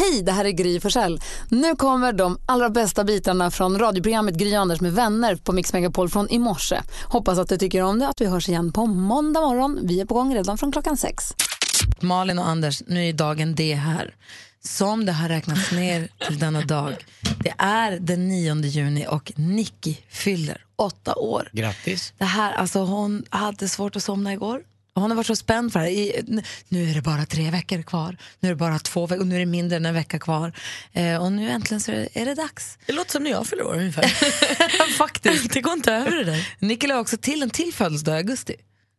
Hej, det här är Gry Forssell. Nu kommer de allra bästa bitarna från radioprogrammet Gry Anders med vänner på Mix Megapol från i morse. Hoppas att du tycker om det att vi hörs igen på måndag morgon. Vi är på gång redan från klockan sex. Malin och Anders, nu är dagen det här. Som det har räknats ner till denna dag. Det är den 9 juni och Nicky fyller åtta år. Grattis. Det här, alltså hon hade svårt att somna igår. Hon har varit så spänd för det. I, nu är det bara tre veckor kvar. Nu är det bara två veckor och nu är det mindre än en vecka kvar. Eh, och nu äntligen så är det, är det dags. Det låter som när jag fyller år ungefär. Faktiskt. det går inte över det där. Nicky la också till en till födelsedag i augusti.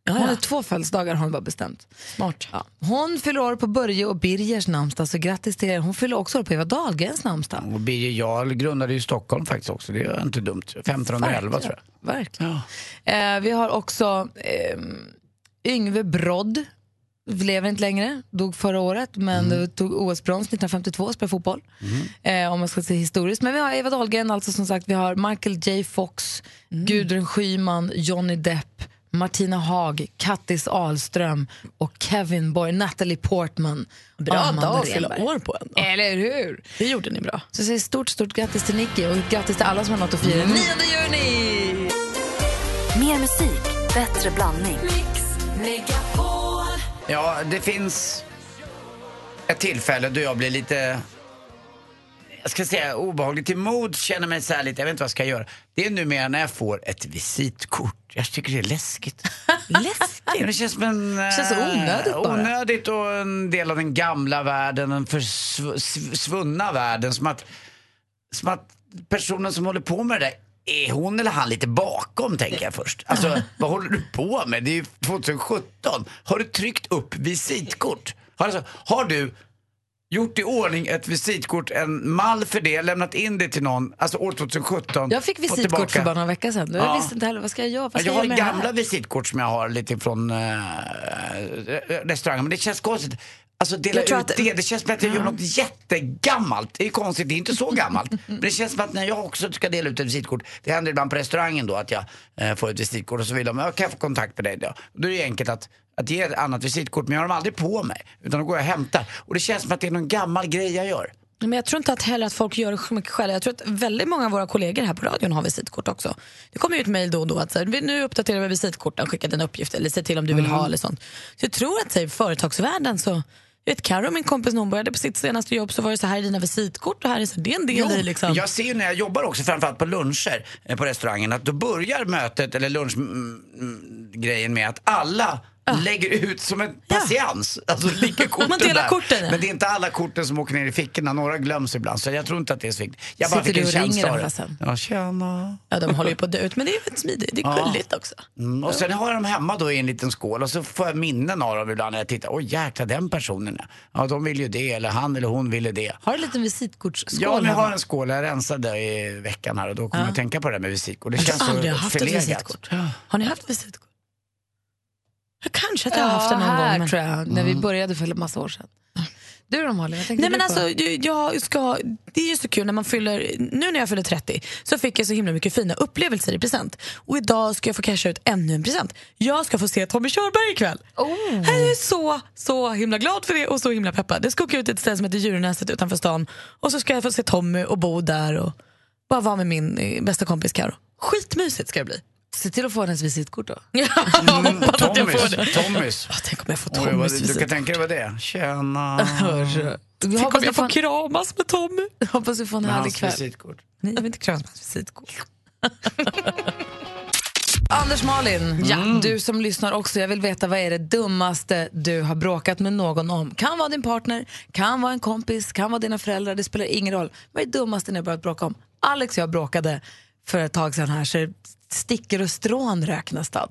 Hon ja. har två födelsedagar har hon bara bestämt. Smart. Ja. Hon fyller år på Börje och Birgers namnsdag, så grattis till er. Hon fyller också år på Eva Dahlgrens namnsdag. Och Birger Jarl grundade ju Stockholm faktiskt också. Det är inte dumt. 1511 tror jag. Verkligen. Eh, vi har också eh, Yngve Brodd. Lever inte längre, dog förra året men mm. tog OS-brons 1952 och spelade fotboll. Mm. Eh, om man ska se historiskt. Men vi har Eva Dahlgren, alltså som sagt, vi har Michael J Fox, mm. Gudrun Schyman, Johnny Depp, Martina Haag, Kattis Ahlström och Kevin Borg, Natalie Portman. Bra dag att fylla år på ändå. Eller hur? Det gjorde ni bra. Så jag säger stort, stort grattis till Nicky och grattis till alla som har något att fira mm. 9 juni! Mer musik, bättre blandning. Megapol. Ja, det finns ett tillfälle då jag blir lite jag ska säga obehagligt till mod, känner mig så här lite, jag vet inte vad jag ska göra. Det är numera när jag får ett visitkort. Jag tycker det är läskigt. läskigt? Det känns som en... Det känns så onödigt bara. Onödigt och en del av den gamla världen, den försvunna världen. Som att, som att personen som håller på med det där är hon eller han lite bakom tänker jag först. Alltså vad håller du på med? Det är ju 2017. Har du tryckt upp visitkort? Har, alltså, har du gjort i ordning ett visitkort, en mall för det, lämnat in det till någon, alltså år 2017. Jag fick visitkort för bara några veckor sedan. Jag visste inte heller, vad ska jag göra? Vad ska jag, jag har gamla visitkort som jag har lite från äh, restaurangen, men det känns konstigt. Alltså dela ut att... det, det känns som att jag gör något jättegammalt. Det är konstigt, det är inte så gammalt. men det känns som att när jag också ska dela ut ett visitkort, det händer ibland på restaurangen då att jag äh, får ett visitkort och så vill de, jag kan jag få kontakt med dig då? Då är det enkelt att att ge ett annat visitkort men jag har dem aldrig på mig. Utan då går jag och hämtar. Och det känns som att det är någon gammal grej jag gör. Men jag tror inte att heller att folk gör det så mycket själva. Jag tror att väldigt många av våra kollegor här på radion har visitkort också. Det kommer ju ett mejl då och då att så här, nu uppdaterar vi visitkorten, skicka dina uppgifter eller se till om du vill mm. ha eller sånt. Så jag tror att i företagsvärlden så jag vet Karo, min kompis, när hon började på sitt senaste jobb så var det så här är dina visitkort och här är så, det är en del jo, i liksom. Jag ser ju när jag jobbar också, framförallt på luncher eh, på restaurangen, att då börjar mötet eller lunchgrejen med att alla. Lägger ut som en patiens. Ja. Alltså ligger korten Man delar där. korten. Ja. Men det är inte alla korten som åker ner i fickorna. Några glöms ibland. Så jag tror inte att det är så viktigt. Jag bara Sitter du och ringer dem sen? Ja, tjena. Ja, de håller ju på att dö ut. Men det är ju smidigt. Det är gulligt också. Mm, och sen har jag dem hemma då i en liten skål och så får jag minnen av dem ibland när jag tittar. Oj jäklar, den personen ja. de vill ju det. Eller han eller hon ville det. Har du en liten visitkortsskål Ja, jag har en skål. Jag rensade i veckan här och då kommer jag att tänka på det där med visitkort. Det känns så aldrig haft förlegat. ett visitkort. Har ni haft visitkort? Kanske att jag har haft det någon här, gång. Men... tror jag, när vi började för en massa år sedan. Du då Malin, Nej, men alltså, jag ska, Det är ju så kul när man fyller, nu när jag fyller 30 så fick jag så himla mycket fina upplevelser i present. Och idag ska jag få casha ut ännu en present. Jag ska få se Tommy Körberg ikväll. Oh. Jag är så, så himla glad för det och så himla peppad. Jag ska åka ut till ett ställe som heter Djurnäset utanför stan och så ska jag få se Tommy och bo där och bara vara med min eh, bästa kompis Karo. Skitmysigt ska det bli. Se till att få hennes visitkort då. Ja, Mm, Tommys. det. Tommys. Ja, tänk om jag får Tommys du kan visitkort. tänka dig vad det är. Tjena. Tänk hoppas om du jag får en, kramas med Tommy. hoppas du får en Med härlig kväll. visitkort. Nej, jag vill inte kramas med hans visitkort. Anders Malin, du som lyssnar också, jag vill veta vad är det dummaste du har bråkat med någon om? Kan vara din partner, kan vara en kompis, kan vara dina föräldrar, det spelar ingen roll. Vad är det dummaste ni har börjat bråka om? Alex och jag bråkade för ett tag sedan här så det sticker och strån rök nästan.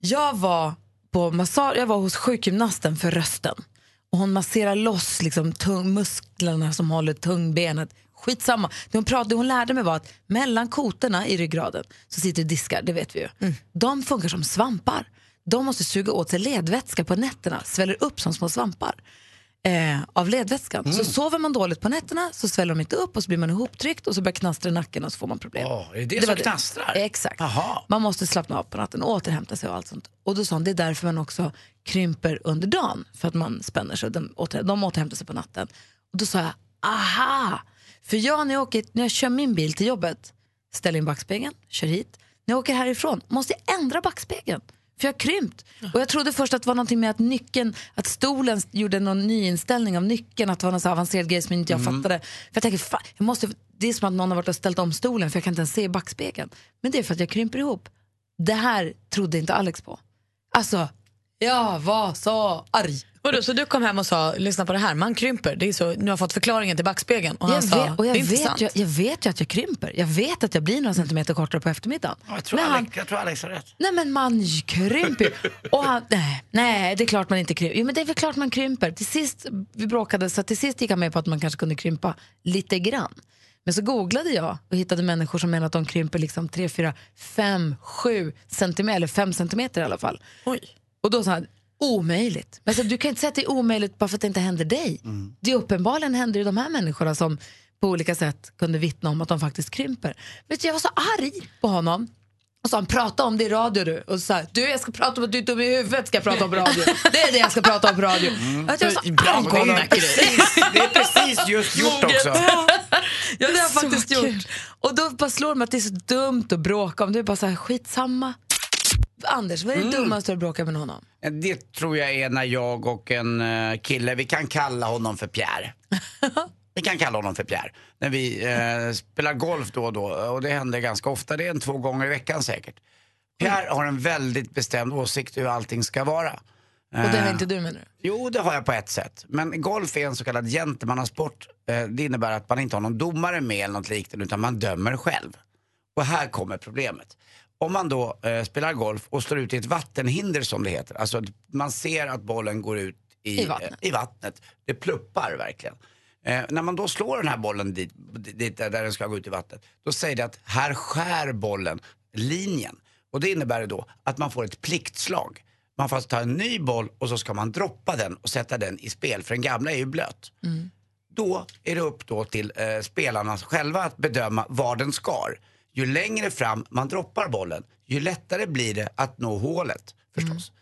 Jag var, på massage, jag var hos sjukgymnasten för rösten och hon masserar loss liksom, tung, musklerna som håller tungbenet. Skitsamma. Det hon, pratade, hon lärde mig var att mellan kotorna i ryggraden så sitter diskar, det vet vi ju. De funkar som svampar. De måste suga åt sig ledvätska på nätterna, sväller upp som små svampar eh, av ledvätskan. Så sover man dåligt på nätterna så sväller de inte upp och så blir man ihoptryckt och så börjar knastra i nacken och så får man problem. Åh, är det det som knastrar? Exakt. Jaha. Man måste slappna av på natten och återhämta sig och allt sånt. Och då sa hon, det är därför man också krymper under dagen. För att man spänner sig de, åter, de återhämtar sig på natten. Och då sa jag, aha! För jag när jag, åker, när jag kör min bil till jobbet, ställer in backspegeln, kör hit. När jag åker härifrån måste jag ändra backspegeln. För jag har krympt. Och jag trodde först att det var någonting med att nyckeln, att stolen gjorde någon nyinställning av nyckeln, att det var någon så avancerad grej som inte jag fattade. För jag tänker, fan, jag måste, det är som att någon har varit och ställt om stolen för jag kan inte ens se i backspegeln. Men det är för att jag krymper ihop. Det här trodde inte Alex på. Alltså, jag var så arg. Vadå, så du kom hem och sa, lyssna på det här, man krymper. Det är så, nu har jag fått förklaringen till backspegeln. Och han Jag sa, vet, och jag, det är vet ju, jag vet ju att jag krymper. Jag vet att jag blir några centimeter kortare på eftermiddagen. Ja, Jag tror, Men han, Alex, jag tror Alex har rätt. nej men man krymper. Och han, nej, nej, det är klart man inte krymper. Jo men det är väl klart man krymper. Till sist, vi bråkade så till sist gick han med på att man kanske kunde krympa lite grann. Men så googlade jag och hittade människor som menar att de krymper liksom 3, 4, 5, 7 centimeter, eller 5 centimeter i alla fall. Oj. Och då sa han, omöjligt. Men så, du kan inte säga att det är omöjligt bara för att det inte händer dig. Det är uppenbarligen händer det de här människorna som på olika sätt kunde vittna om att de faktiskt krymper. Du, jag var så arg på honom. Och så han prata om det i radio du. Och så sa du jag ska prata om att du är dum i huvudet ska jag prata om på radio. Det är det jag ska prata om på radio. Att jag var så Bra, arg på och det, är precis, det är precis just gjort också. Ja, det har jag faktiskt kul. gjort. Och då bara slår det mig att det är så dumt att bråka om. Det är bara så här, skitsamma. Anders, vad är det dummaste du har bråkat med någon om? Det tror jag är när jag och en eh, kille, vi kan kalla honom för Pierre. Vi kan kalla honom för Pierre. När vi eh, spelar golf då och då, och det händer ganska ofta, det är en två gånger i veckan säkert. Pierre har en väldigt bestämd åsikt hur allting ska vara. Och det har Eh, inte du menar du? Jo, det har jag på ett sätt. Men golf är en så kallad gentlemannasport. Eh, Det innebär att man inte har någon domare med eller något liknande utan man dömer själv. Och här kommer problemet. Om man då eh, spelar golf och slår ut i ett vattenhinder som det heter. Alltså man ser att bollen går ut i, I vattnet. eh, i vattnet. Det pluppar verkligen. Eh, när man då slår den här bollen dit, dit där den ska gå ut i vattnet. Då säger det att här skär bollen linjen. Och det innebär då att man får ett pliktslag. Man får alltså ta en ny boll och så ska man droppa den och sätta den i spel för den gamla är ju blöt. Då är det upp då till eh, spelarna själva att bedöma var den skar. Ju längre fram man droppar bollen, ju lättare blir det att nå hålet förstås.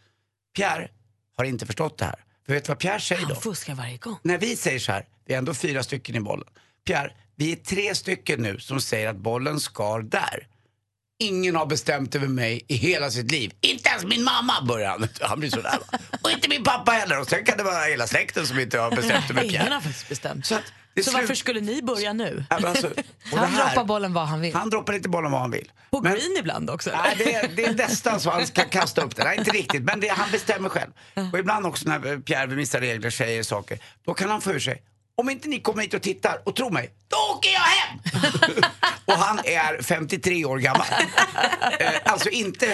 Pierre har inte förstått det här. För vet du vad Pierre säger då? Han fuskar varje gång. När vi säger så här, vi är ändå fyra stycken i bollen. Pierre, vi är tre stycken nu som säger att bollen skar där. Ingen har bestämt över mig i hela sitt liv. Inte ens min mamma, börjar han. Han blir sådär. Och inte min pappa heller. Och sen kan det vara hela släkten som inte har bestämt över Ingen Pierre. har faktiskt bestämt. Så, att det Så slut- varför skulle ni börja nu? Alltså, Han här- droppar bollen vad han vill. Han droppar inte bollen vad han vill. På Men- green ibland också? Nej, det, är, det är nästan så han ska kasta upp den. Nej, inte riktigt, men det, han bestämmer själv. Och ibland också när Pierre vid vissa regler säger saker, då kan han få ur sig. Om inte ni kommer hit och tittar och tror mig, då åker jag hem! och han är 53 år gammal. alltså inte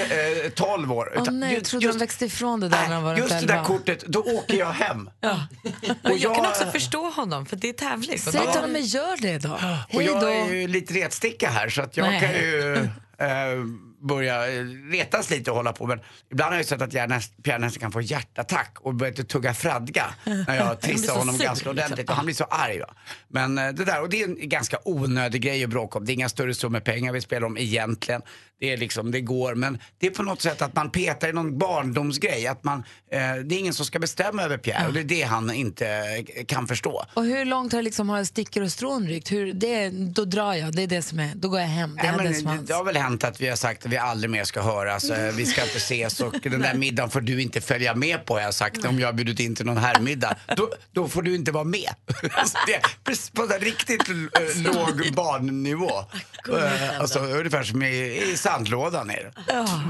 eh, 12 år. Åh nej, jag trodde han växte ifrån det där när han var just det där 11. kortet, då åker jag hem. Och jag kan också förstå honom, för det är tävling. Säg till honom, men gör det då. Och Hej jag då. är ju lite retsticka här så att jag Nej. kan ju eh, börja eh, retas lite och hålla på. Men ibland har jag sett att jag näst, Pierre nästan kan få hjärtattack och börja tugga fradga när jag blir trissar så honom sur, ganska liksom. ordentligt. Och han blir så arg. Va? Men eh, det där, och det är en ganska onödig grej att bråka om. Det är inga större summor pengar vi spelar om egentligen. Det är liksom, det går. Men det är på något sätt att man petar i någon barndomsgrej. Att man, eh, det är ingen som ska bestämma över Pierre och det är det han inte eh, kan förstå. Och hur långt har liksom har stickor och strån rykt? Hur, det, då drar jag, det är det som är, då går jag hem. Det är men det det, har väl hänt att vi har sagt att vi aldrig mer ska höras, eh, vi ska inte ses och den där middagen får du inte följa med på har jag sagt om jag har bjudit in till någon herrmiddag. Då, då får du inte vara med. Alltså, det på en riktigt eh, låg barnnivå. Eh, alltså, ungefär som i, i sandlådan är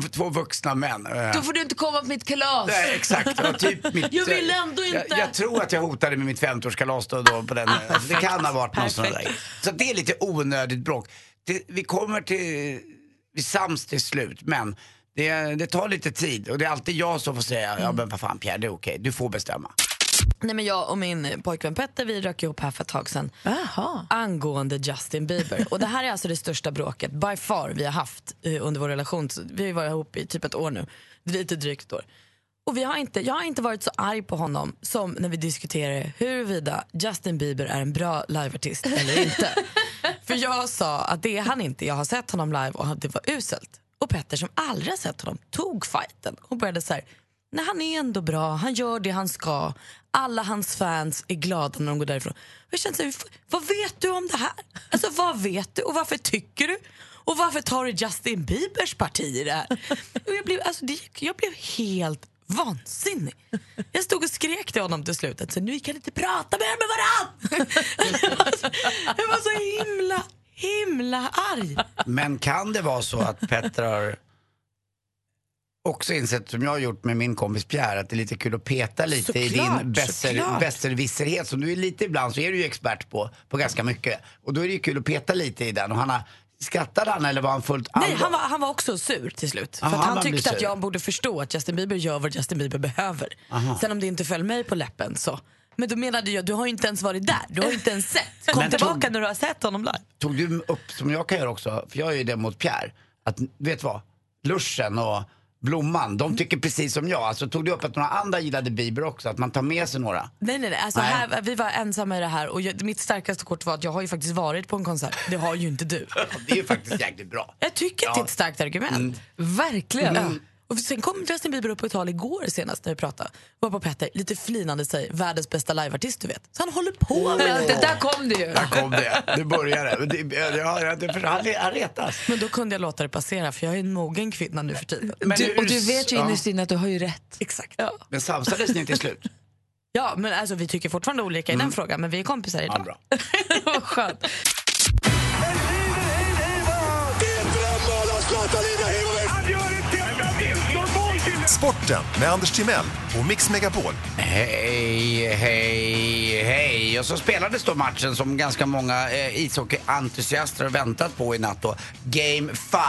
det. Två vuxna män. eh, Då får du inte komma på mitt kalas. Nej, exakt. Och typ mitt, Jag vill ändå jag, inte. jag tror att jag hotade med mitt 50-årskalas då, då på den. alltså, det kan ha varit någon sån där. Så det är lite onödigt bråk. Det, vi kommer till, vi sams till slut, men det, det tar lite tid och det är alltid jag som får säga, ja men vad fan Pierre, det är okej, du får bestämma. Nej, men jag och min pojkvän Petter vi rök ihop här för ett tag sedan Jaha. angående Justin Bieber. Och det här är alltså det största bråket by far vi har haft eh, under vår relation. Vi har varit ihop i typ ett år nu, lite drygt ett år. Och vi har inte, jag har inte varit så arg på honom som när vi diskuterade huruvida Justin Bieber är en bra liveartist eller inte. För jag sa att det är han inte, jag har sett honom live och det var uselt. Och Petter som aldrig har sett honom tog fighten och började så här, Nej, han är ändå bra, han gör det han ska. Alla hans fans är glada när de går därifrån. Jag känner så här, vad vet du om det här? Alltså vad vet du och varför tycker du? Och varför tar du Justin Biebers parti i det här? Och jag, blev, alltså, det, jag blev helt vansinnig. Jag stod och skrek till honom till slut att nu kan inte prata mer med varann. jag, var så, jag var så himla, himla arg. Men kan det vara så att Petter har också insett, som jag har gjort med min kompis Pierre, att det är lite kul att peta lite i Såklart, din besser- såklart. besserwisserhet som du är lite ibland så är du ju expert på, på ganska mycket. Och då är det ju kul att peta lite i den. Och han har, skrattade han eller var han fullt Nej, allvar? han var, han var också sur till slut. För Aha, att han han tyckte att jag borde förstå att Justin Bieber gör vad Justin Bieber behöver. Sen om det inte föll mig på läppen så. Men då menade jag, du har ju inte ens varit där. Du har ju inte ens sett. Kom Men tillbaka tog- när du har sett honom live. Tog du upp, som jag kan göra också, för jag är ju det mot Pierre, att vet du vad? Luschen och Blomman, de tycker precis som jag. Alltså tog du upp att några andra gillade Bieber också, att man tar med sig några? Nej, nej, nej. Alltså, Nej. Här, vi var ensamma i det här och jag, mitt starkaste kort var att jag har ju faktiskt varit på en konsert. Det har ju inte du. Det är ju faktiskt jäkligt bra. Jag tycker att det är ett starkt argument. Mm. Verkligen. Ja. Och sen kom Justin Bieber upp på ett tal igår senast när vi pratade. Var på Petter, lite flinande säger världens bästa liveartist du vet. Så han håller på med Ja, det. det där kom det ju. Där kom det, det började. Men det, ja, ja, det, han, han retas. Men då kunde jag låta det passera för jag är en mogen kvinna nu för tiden. Men Du, och du vet ju ja. innerst inne att du har ju rätt. Exakt. Ja. Men samsades ni till slut? Ja, men alltså, vi tycker fortfarande olika i den frågan, men vi är kompisar Ja, idag. bra. Vad skönt. Sporten med Anders Timell och Mix Megapol. Hej, hej, hej. Och så spelades då matchen som ganska många eh, ishockeyentusiaster har väntat på i natt då. Game 5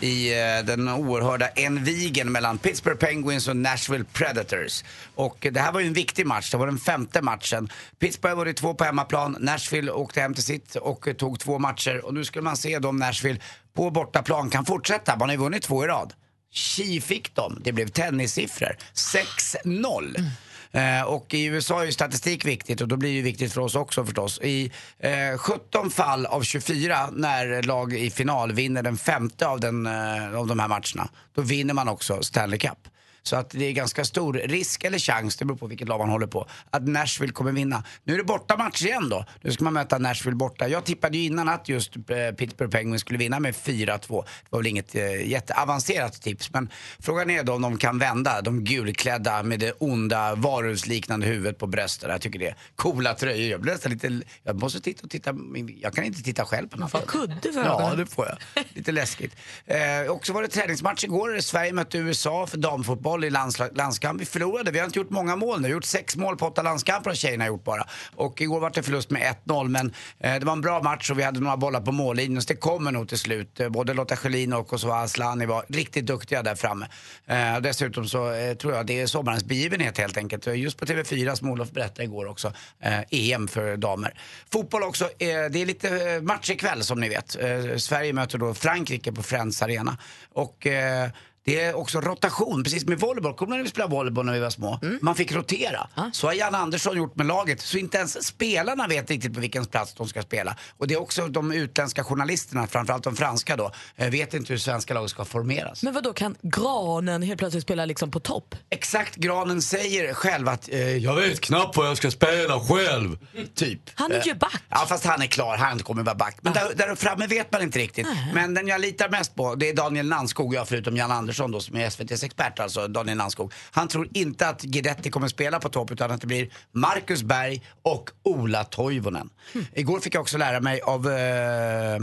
i eh, den oerhörda envigen mellan Pittsburgh Penguins och Nashville Predators. Och eh, det här var ju en viktig match, det var den femte matchen. Pittsburgh var det två på hemmaplan, Nashville åkte hem till sitt och eh, tog två matcher. Och nu skulle man se om Nashville på bortaplan kan fortsätta. Man har ju vunnit två i rad. Tji fick de. Det blev tennissiffror. 6-0. Eh, och i USA är ju statistik viktigt och då blir det ju viktigt för oss också förstås. I eh, 17 fall av 24 när lag i final vinner den femte av, den, eh, av de här matcherna, då vinner man också Stanley Cup. Så att det är ganska stor risk eller chans, det beror på vilket lag man håller på, att Nashville kommer vinna. Nu är det bortamatch igen då. Nu ska man möta Nashville borta. Jag tippade ju innan att just eh, Pittsburgh Penguins skulle vinna med 4-2. Det var väl inget eh, jätteavancerat tips, men frågan är då om de kan vända. De gulklädda med det onda varulvsliknande huvudet på bröstet. Jag tycker det är coola tröjor. Jag blir nästan lite, jag måste titta och titta, jag kan inte titta själv på något. Får kudde för Ja, det får jag. Lite läskigt. Eh, också var det träningsmatch igår. Sverige mötte USA för damfotboll i landskamp. Vi förlorade. Vi har inte gjort många mål nu. Vi har gjort sex mål på åtta landskamper har tjejerna gjort bara. Och igår var det förlust med 1-0 men eh, det var en bra match och vi hade några bollar på mållinjen så det kommer nog till slut. Eh, både Lotta Schelin och Kosova Asllani var riktigt duktiga där framme. Eh, dessutom så eh, tror jag det är sommarens begivenhet helt enkelt. Eh, just på TV4 som Olof berättade igår också. Eh, EM för damer. Fotboll också. Eh, det är lite eh, match ikväll som ni vet. Eh, Sverige möter då Frankrike på Friends Arena. Och eh, det är också rotation, precis med volleyboll. Kommer när vi spelade volleyboll när vi var små? Man fick rotera. Så har Jan Andersson gjort med laget. Så inte ens spelarna vet riktigt på vilken plats de ska spela. Och det är också de utländska journalisterna, framförallt de franska då, eh, vet inte hur svenska lag ska formeras. Men vad då kan granen helt plötsligt spela liksom på topp? Exakt, Granen säger själv att eh, jag vet knappt vad jag ska spela själv. Typ. Han är ju Eh, back. Ja fast han är klar, han kommer vara back. Men där, där framme vet man inte riktigt. Men den jag litar mest på det är Daniel Nannskog, jag förutom Jan Andersson då som är SVTs expert alltså, Daniel Nannskog. Han tror inte att Guidetti kommer spela på topp utan att det blir Marcus Berg och Ola Toivonen. Igår fick jag också lära mig av eh,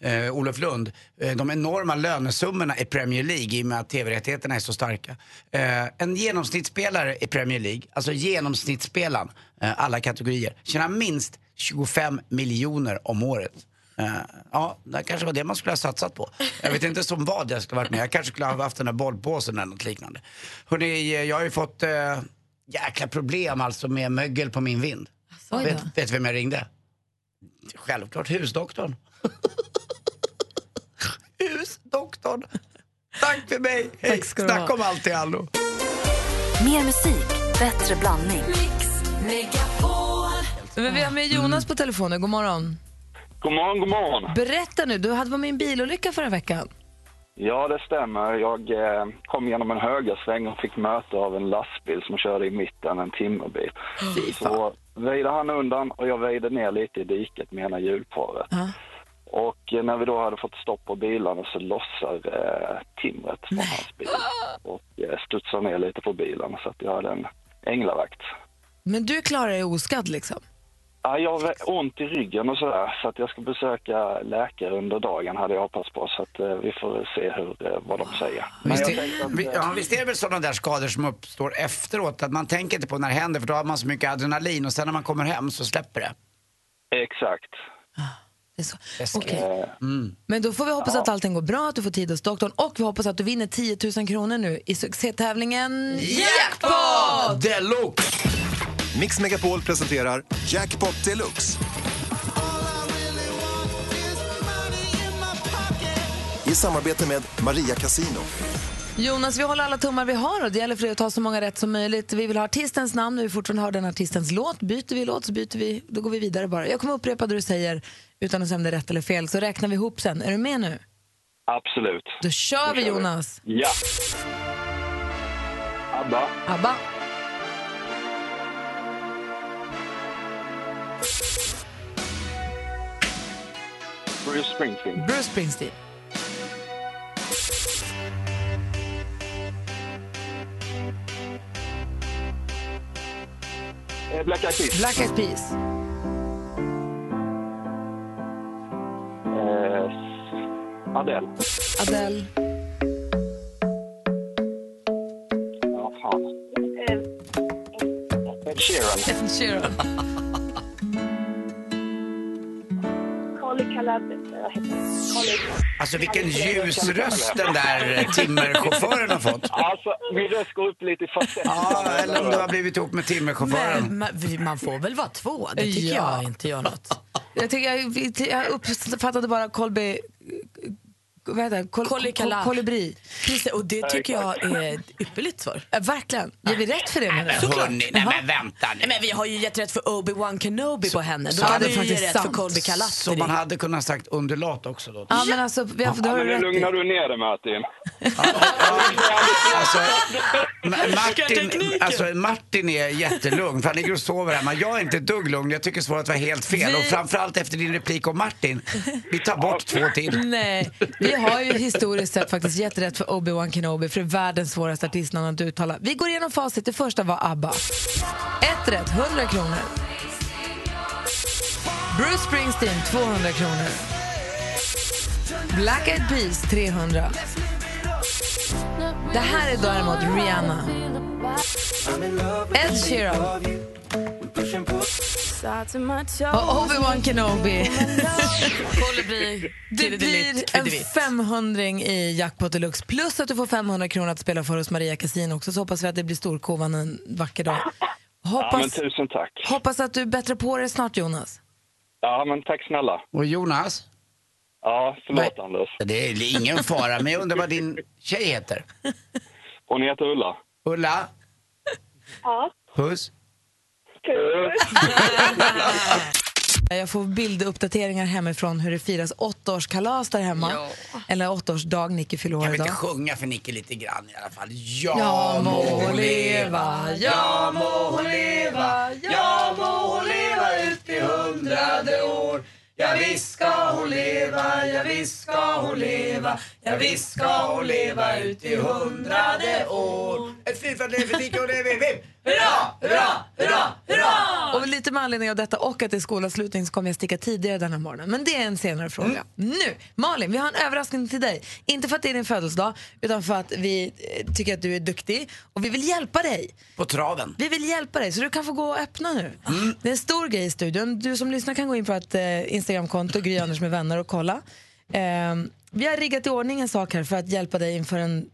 eh, Olof Lund, eh, de enorma lönesummorna i Premier League i och med att tv-rättigheterna är så starka. Eh, en genomsnittsspelare i Premier League, alltså genomsnittsspelaren, eh, alla kategorier, tjänar minst 25 miljoner om året. Eh, ja, det kanske var det man skulle ha satsat på. Jag vet inte som vad jag skulle ha varit med. Jag kanske skulle ha haft den där bollpåsen eller något liknande. Hörrni, eh, jag har ju fått eh, jäkla problem alltså med mögel på min vind. Vet, vet vem jag ringde? Självklart husdoktorn. husdoktorn. Tack för mig. Hej. Tack ha. om allt i allo. Mer musik, bättre blandning. Mix Megapol. Men vi har med Jonas på telefonen. God morgon. God morgon, god morgon. Berätta nu, du hade var med i en bilolycka förra veckan. Ja, det stämmer. Jag eh, kom genom en högersväng och fick möte av en lastbil som körde i mitten, en timmerbil. Så väjde han undan och jag väjde ner lite i diket med ena hjulparet. Och eh, när vi då hade fått stopp på bilarna så lossar eh, timret från hans bil och eh, studsar ner lite på bilen så att jag hade en änglavakt. Men du klarar dig oskadd liksom? Ja, jag har ont i ryggen och sådär så att jag ska besöka läkare under dagen hade jag hoppats på så att eh, vi får se hur, eh, vad de säger. Men Visst jag är, tänkte att, vi- eh, ja, visst är det väl sådana där skador som uppstår efteråt, att man tänker inte på när det händer för då har man så mycket adrenalin och sen när man kommer hem så släpper det. Exakt. Det är så. Läskigt. Okej. Mm. Men då får vi hoppas att allting går bra, att du får tid hos doktorn och vi hoppas att du vinner 10 000 kronor nu i succétävlingen Jackpot! Deluxe! Mix Megapol presenterar Jackpot Deluxe. I samarbete med Maria Casino. Jonas, vi håller alla tummar vi har och det gäller för dig att ta så många rätt som möjligt. Vi vill ha artistens namn och vi fortfarande har den artistens låt. Byter vi låt så byter vi, då går vi vidare bara. Jag kommer upprepa det du säger utan att säga om det är rätt eller fel så räknar vi ihop sen. Är du med nu? Absolut. Då kör vi kör vi. Jonas. Ja. ABBA, ABBA, Bruce Springsteen, Bruce Springsteen, eh, Black Eyed Peas, Black Eyed Peas, eh, Adele. Adele, Alltså vilken ljus röst den där timmerchauffören har fått. Alltså, min röst går upp lite i falsett. Ja, eller om du har blivit ihop med timmerchauffören. Men man, man får väl vara två, det tycker Ja. jag inte gör något. Jag, tycker, jag, jag uppfattade bara Colby... Vad heter det? Kol, Kollikala. kol- kolibri. Precis, och det tycker jag är ypperligt svar. Ja, verkligen. Ger vi rätt för det? menar du? Hörni, nej men vänta nu. Nej, men vi har ju gett rätt för Obi-Wan Kenobi på henne. Då det vi är ju rätt för sant. Colby Så Kalastri. man hade kunnat sagt underlat också då. Ja, men alltså, vi har, har Ja, du men nu rätt lugnar i. du ner dig Martin. Alltså, Ma- Martin, alltså, Martin är jättelugn för han ligger och sover hemma. Jag är inte ett dugg lugn. Jag tycker svaret var helt fel. Vi- Och framförallt efter din replik om Martin. Vi tar bort två till. Nej, vi har ju historiskt sett faktiskt gett rätt för Obi-Wan Kenobi för det är världens svåraste artistnamn att uttala. Vi går igenom facit. Det första var ABBA. Ett rätt, 100 kronor. Bruce Springsteen, 200 kronor. Black Eyed Peas, 300. Det här är däremot Rihanna. Ed Sheeran. Och Obi-Wan Kenobi. Kolibri, Det blir en 500 i Jackpot Deluxe plus att du får 500 kronor att spela för hos Maria Casino också. Så hoppas vi att det blir storkovan en vacker dag. Ja, men Hoppas, tusen tack. hoppas att du bättrar på dig snart Jonas. Ja, men tack snälla. Och Jonas? Ja, förlåt Anders. Det är ingen fara, men jag undrar vad din tjej heter? Hon heter Ulla. Ulla? Ja. Puss? Jag får bilduppdateringar hemifrån hur det firas åttaårskalas där hemma. Eller åttaårsdag, Nicky fyller år Kan vi inte idag. sjunga för Nicke lite grann i alla fall? Ja, Ja må hon leva, ja må hon leva, ja må hon leva ut i hundrade år. Ja visst ska hon leva, ja visst ska hon leva, ja visst ska hon leva ut i hundrade år. Ett fyrfaldigt liv för Nicke och det är vi. vi. Hurra, hurra, hurra, hurra! Och lite med anledning av detta och att det är skolavslutning så kommer jag sticka tidigare den här morgonen. Men det är en senare fråga. Nu, Malin, vi har en överraskning till dig. Inte för att det är din födelsedag, utan för att vi eh, tycker att du är duktig och vi vill hjälpa dig. På traven. Vi vill hjälpa dig, så du kan få gå och öppna nu. Det är en stor grej i studion. Du som lyssnar kan gå in på ett eh, Instagramkonto, Gry Anders med vänner och kolla. Eh, vi har riggat i ordning en sak här för att hjälpa dig inför en,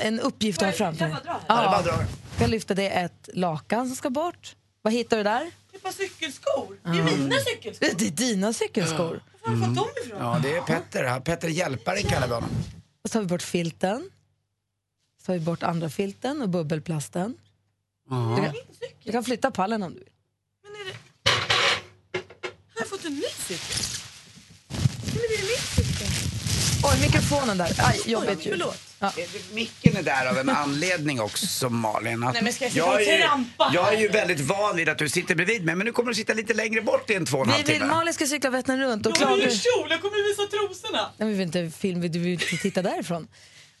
en uppgift du har framför dig. Ja, bara dra. ska lyfta det ett lakan som ska bort. Vad hittar du där? Ett par cykelskor. Det är mina cykelskor. Det är dina cykelskor. Var har du fått dem ifrån? Ja, det är Petter. Petter Hjälparen kallar vi honom. Och så tar vi bort filten. Så tar vi bort andra filten och bubbelplasten. Du, kan, du kan flytta pallen om du vill. Har jag fått en ny cykel? Men det är min cykel. Oj, mikrofonen där. Aj, jobbigt ljud. Ja. Micken är där av en anledning också Malin. Att Nej, men ska jag sitta jag, och är ju, trampa jag är ju väldigt van vid att du sitter bredvid mig men nu kommer du sitta lite längre bort i en två och en Vi halv vill, timme. Malin ska cykla Vättern runt och Jag har Klara... ju kjol, jag kommer visa trosorna. Nej, vi vill inte film, vi vill inte titta därifrån.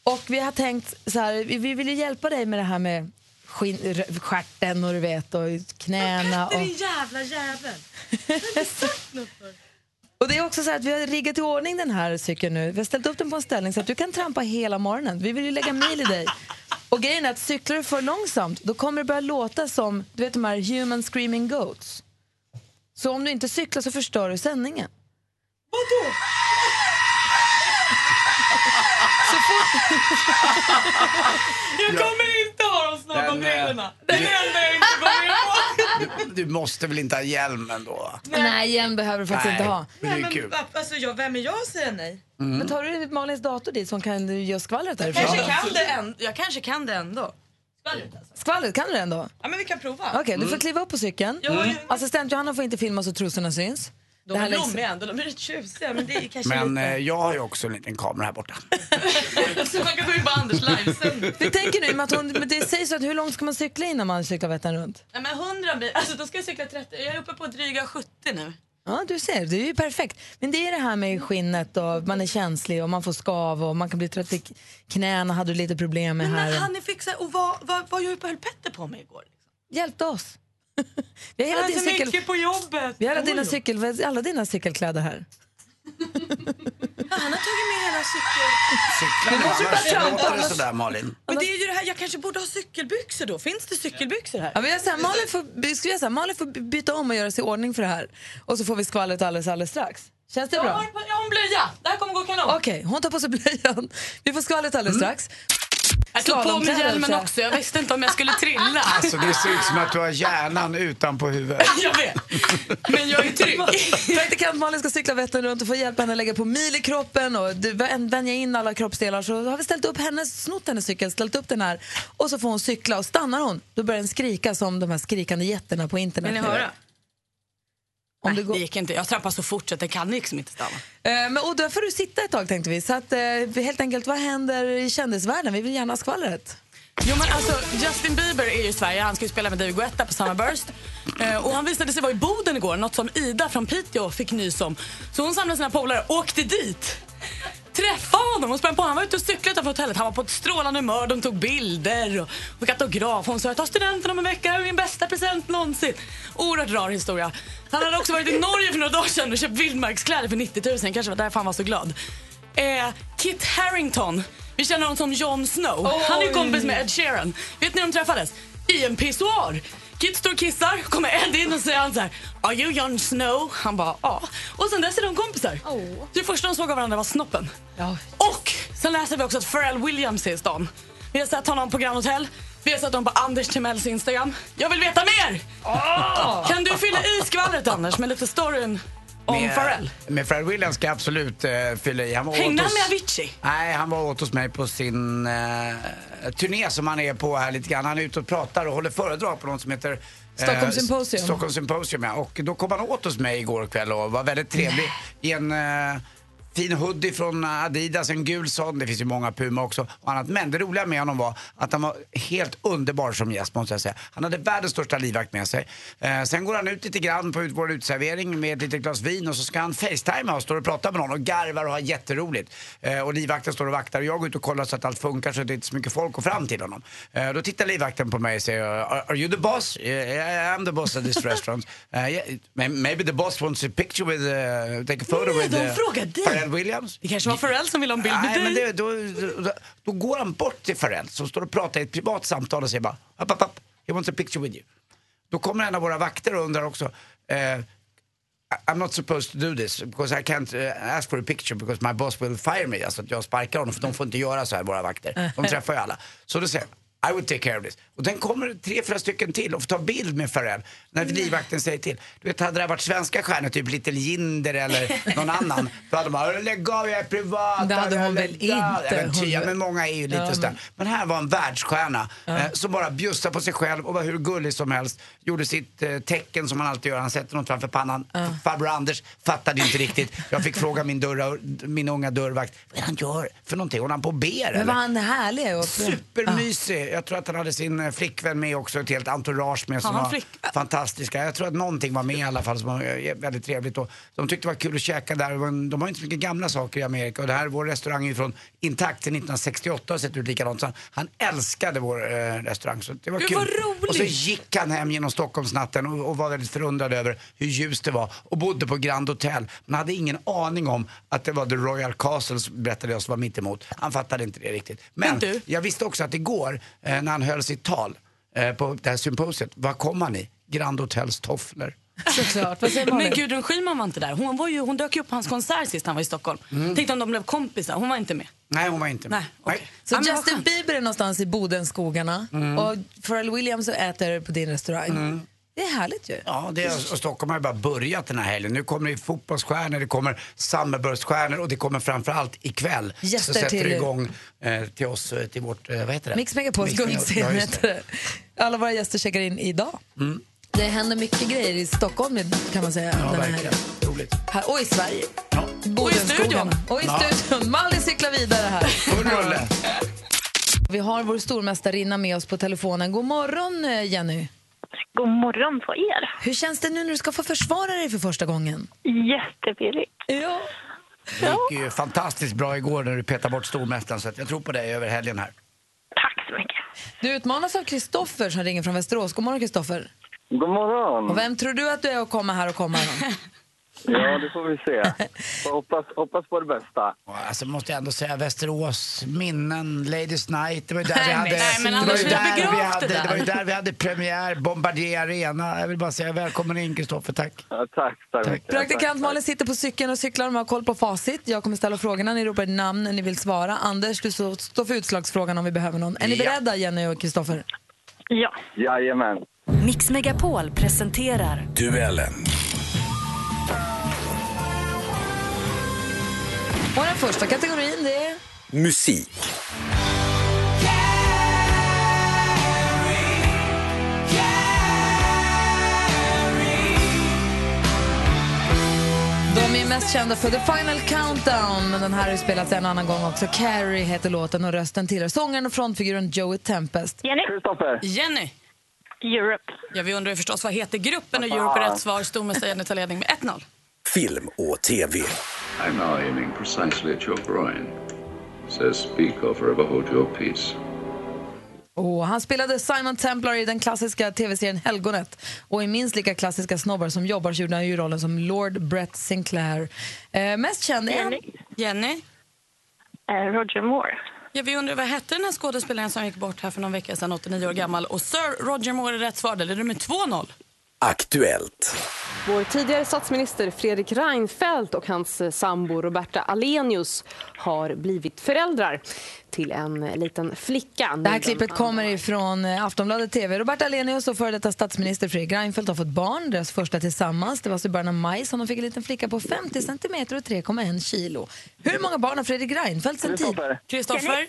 Och vi har tänkt så här, vi vi vill ju hjälpa dig med det här med skinn, r- stjärten och du vet och knäna. Petter Och, din jävla jävel. Jag har inte sagt något för. Och det är också så här att vi har riggat i ordning den här cykeln nu. Vi har ställt upp den på en ställning så att du kan trampa hela morgonen. Vi vill ju lägga mil i dig. Och grejen är att cyklar du för långsamt då kommer det börja låta som du vet de här human screaming goats. Så om du inte cyklar så förstör du sändningen. Vadå? Så fort, Jag kommer inte ha de snabba Den, eh, brillorna. Det är det enda jag inte går med på. Du måste väl inte ha hjälm ändå? nej, igen behöver du faktiskt inte ha. men det är kul. alltså, jag, vem är jag att säga nej? Men tar du Malins dator dit som kan göra skvallret därifrån? Kanske kan det ändå. Jag kanske kan det ändå. Skvallret alltså. Skvallret, kan du det ändå? Ja men vi kan prova. Okej, du får kliva upp på cykeln. Assistent Johanna får inte filma så trosorna syns. De Det här är läggs- blommiga ändå, de är rätt tjusiga men det är kanske Men lite... eh, jag har ju också en liten kamera här borta. Så man kan gå in på Anders livesändning. Vi tänker nu, med att hon, men det sägs så att hur långt ska man cykla innan man cyklar Vättern runt? Nej men 100 mil, alltså då ska jag cykla 30, jag är uppe på dryga 70 nu. Ja, du ser, det är ju perfekt. Men det är det här med skinnet och man är känslig och man får skav och man kan bli trött i knäna hade du lite problem med Men här. när han är fixad, och vad, vad, vad höll Petter på med igår? Hjälpte oss. Vi har hela, din så cykel, mycket på jobbet. vi har alla, dina cykel, alla dina cykelkläder här. Ja, han har tagit med hela cykeln. Cyklar bara annars trampa, låter det annars- sådär Malin. Men det är ju det här, jag kanske borde ha cykelbyxor då. Finns det cykelbyxor här? Ja, men jag säger, Malin, får, ska jag säga, Malin får byta om och göra sig i ordning för det här. Och så får vi skvallret alldeles, alldeles strax. Känns det Jag bra? har, jag har en blöja, det här kommer gå kanon. Okej, hon tar på sig blöjan. Vi får skvallret alldeles strax. Jag tog på mig hjälmen så- också, jag visste inte om jag skulle trilla. Alltså det ser ut som att du har hjärnan utanpå huvudet. jag vet, men jag är trygg. Praktikant Malin ska cykla Vättern runt och få hjälpa henne att lägga på mil i kroppen och vänja in alla kroppsdelar. Så har vi ställt upp hennes, snott hennes cykel, ställt upp den här och så får hon cykla och stannar hon då börjar den skrika som de här skrikande jätterna på internet. Vill ni höra? Om Nej, det går. det gick inte. Jag trampar så fort så att det kan liksom inte stanna. Eh, men, och då får du sitta ett tag tänkte vi. Så att, eh, helt enkelt, vad händer i kändisvärlden? Vi vill gärna ha skvallret. Jo, men alltså, Justin Bieber är ju i Sverige. Han ska ju spela med David Guetta på Summerburst. Eh, och han visade sig vara i Boden igår, något som Ida från Piteå fick nys om. Så hon samlade sina polare och åkte dit. Träffade honom och sprang på Han var ute och cyklade utanför hotellet. Han var på ett strålande humör. De tog bilder och fick autograf. Hon sa jag tar studenten om en vecka. Det är min bästa present någonsin. Oerhört rar historia. Han hade också varit i Norge för några dagar sedan och köpt vildmarkskläder för 90 000. Kanske var därför han var så glad. Eh, Kit Harington. Vi känner honom som Jon Snow. Han är kompis med Ed Sheeran. Vet ni hur de träffades? I en pissoar. Kit står och kissar, kommer Ed in och säger han så här, Are you Jon Snow? Han bara ja. Och sen dess är de kompisar. Det första de såg av varandra var snoppen. Och sen läser vi också att Pharrell Williams är i stan. Vi har sett honom på Grand Hotel. Vi har sett honom på Anders Timells Instagram. Jag vill veta mer! Kan du fylla i skvallret Anders med lite storyn om Pharrell? Med Pharrell Williams ska jag absolut uh, fylla i. Han var Hängde han med Avicii? Nej, han var åt hos mig på sin uh, turné som han är på här lite grann. Han är ute och pratar och håller föredrag på något som heter eh, Stockholm Symposium. Stockholm Symposium, ja. Och då kom han åt hos mig igår kväll och var väldigt trevlig i en eh, fin hoodie från Adidas, en gul sån. Det finns ju många Puma också och annat. Men det roliga med honom var att han var helt underbar som gäst måste jag säga. Han hade världens största livvakt med sig. Eh, sen går han ut lite grann på vår utservering med ett litet glas vin och så ska han facetima och står och pratar med någon och garvar och har jätteroligt. Eh, och livvakten står och vaktar och jag går ut och kollar så att allt funkar så att det inte är så mycket folk går fram till honom. Eh, då tittar livvakten på mig och säger are, are you the boss? Yeah, I am the boss of this restaurant. Uh, yeah, may- maybe the boss wants a picture with, uh, take a photo Nej, with de uh, frågar dig. Pharrell Williams. Det kanske var Pharrell som ville ha en bild med Nej, men dig. det, då, då, då går han bort till Pharrell som står och pratar i ett privat samtal och säger bara upp, upp, upp, he wants a picture with you. Då kommer en av våra vakter och undrar också eh, I'm not supposed to do this because I can't uh, ask for a picture because my boss will fire me. Alltså att jag sparkar honom för de får inte göra så här våra vakter. De träffar ju alla. Så då säger I would take care of this. Och den kommer tre, fyra stycken till och får ta bild med Farrell. När livvakten säger till. Du vet, hade det varit svenska stjärnor, typ Little Jinder eller någon annan, då hade man lägg av, jag är privat. Det hade hon väl av." inte. Ja, Hon- men många är ju lite Ja, men- sådär. Men här var en världsstjärna eh, som bara bjussade på sig själv och var hur gullig som helst. Gjorde sitt eh, tecken som han alltid gör, han sätter något framför pannan. Farbror Anders fattade inte riktigt. Jag fick fråga min, dörra, min unga dörrvakt, vad är det han gör för någonting? Håller han på och ber Men eller? var han härlig? Och... Supermysig. Jag tror att han hade sin eh, flickvän med också, ett helt entourage med som var fantastiska. Jag tror att någonting var med i alla fall som var eh, väldigt trevligt. Och de tyckte det var kul att käka där. De har inte så mycket gamla saker i Amerika och det här, vår restaurang är från intakt till 1968 och sett ut likadant. Så han, älskade vår eh, restaurang. Så det var Gud, kul. vad roligt. Och så gick han hem genom Stockholmsnatten och, och var väldigt förundrad över hur ljust det var och bodde på Grand Hotel. Men hade ingen aning om att det var The Royal Castle berättade jag som var mitt emot. Han fattade inte det riktigt. Men Men jag visste också att igår när han höll sitt tal eh, på det här symposiet, vad kom han i? Grand Hotels tofflor. Såklart. Men Gudrun Schyman var inte där. Hon, var ju, hon dök ju upp på hans konsert sist han var i Stockholm. Mm. Tänkte om de blev kompisar. Hon var inte med. Nej, hon var inte med. Nej, okej. Så Ja, men vad Justin. Bieber är någonstans i Bodenskogarna Mm. och Pharrell Williams äter på din restaurang. Det är härligt ju. Ja, det är, och Stockholm har ju bara börjat den här helgen. Nu kommer det fotbollsstjärnor, det kommer Summerburst-stjärnor och det kommer framförallt ikväll. Gäster så sätter till- det igång eh, till oss, eh, till vårt, eh, vad heter det? Mix Megapols guldscen heter det. Alla våra gäster checkar in idag. Det händer mycket grejer i Stockholm kan man säga. Ja, den här verkligen. Roligt. Här, och i Sverige. Ja. Bodenskogarna. Och i Ja. studion. Malin cyklar vidare här. Full rulle. Vi har vår stormästarinna med oss på telefonen. God morgon eh, Jenny. God morgon på er. Hur känns det nu när du ska få försvara dig för första gången? Jättepirrigt. Ja. Det gick ju fantastiskt bra igår när du petade bort stormästaren så jag tror på dig över helgen här. Tack så mycket. Du utmanas av Kristoffer som ringer från Västerås. God morgon Kristoffer. God morgon. Och vem tror du att du är att komma här och komma? Ja, det får vi se. Får hoppas, hoppas på det bästa. Alltså måste jag ändå säga Västerås minnen, Ladies Night. Det var ju där vi hade, men- nej, men det var Anders, ju vi har där vi begravt hade, det det där. var ju där vi hade premiär, Bombardier Arena. Jag vill bara säga välkommen in Kristoffer, tack. Ja, tack, tack mycket. Praktikant Tack, Malin sitter på cykeln och cyklar och har koll på facit. Jag kommer ställa frågorna, ni ropar ett namn när ni vill svara. Anders, du så- står för utslagsfrågan om vi behöver någon. Är ni Ja. beredda Jenny och Kristoffer? Ja. tack. Jajamän. Mix Megapol presenterar Duellen. Och den första kategorin det är... Musik. De är mest kända för The Final Countdown, men den här har ju spelats en annan gång också. Carrie heter låten och rösten tillhör sångaren och frontfiguren Joey Tempest. Jenny. Kristoffer. Jenny. Europe. Ja, vi undrar ju förstås vad heter gruppen och Europe är rätt svar. Stormästare Jenny tar ledning med 1-0. Film och TV. I'm now aiming precisely at your groin. Says speak or forever hold your peace. Och han spelade Simon Templar i den klassiska tv-serien Helgonet. Och i minst lika klassiska Snobbar som jobbar så gjorde han ju rollen som Lord Brett Sinclair. Eh, mest känd är han... Jenny. Jenny. Eh, Roger Moore. Ja, vi undrar vad hette den här skådespelaren som gick bort här för någon vecka sedan, 89 år gammal. Och Sir Roger Moore är rätt svar. Det är med 2-0. Aktuellt. Vår tidigare statsminister Fredrik Reinfeldt och hans eh, sambo Roberta Alenius har blivit föräldrar till en liten flicka. Det här klippet kommer ifrån eh, Aftonbladet TV. Roberta Alenius och före detta statsminister Fredrik Reinfeldt har fått barn, deras första tillsammans. Det var så i början av maj som de fick en liten flicka på 50 centimeter och 3,1 kilo. Hur många barn har Fredrik Reinfeldt sen tid? Kristoffer. Kristoffer.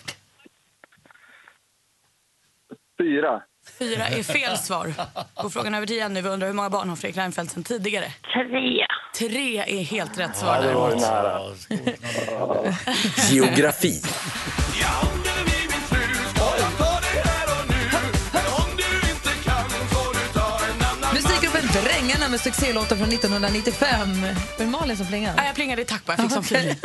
Fyra. Fyra är fel svar. Och frågan över till Jenny. Vi undrar hur många barn har Fredrik Reinfeldt sen tidigare? Tre. Tre är helt rätt svar. Det var ju däremot. nära. Geografi. Drängarna med succélåten från 1995. Var det Malin som plingade? Nej, jag plingade i tack bara. Jag fick feeling.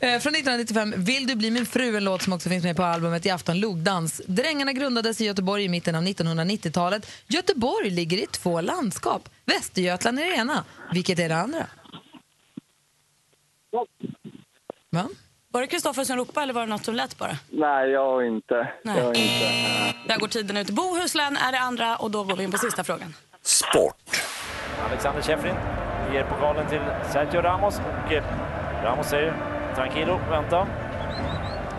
Eh, Från 1995, Vill du bli min fru, en låt som också finns med på albumet I afton logdans. Drängarna grundades i Göteborg i mitten av 1990-talet. Göteborg ligger i två landskap. Västergötland är det ena. Vilket är det andra? Va? Var det Kristoffer som ropade eller var det något som lät bara? Nej, jag inte. Nej. Jag inte. Där går tiden ut. Bohuslän är det andra och då går vi in på sista frågan. Sport. Alexander Sheffrin ger pokalen till Sergio Ramos och eh, Ramos säger tranquilo, vänta.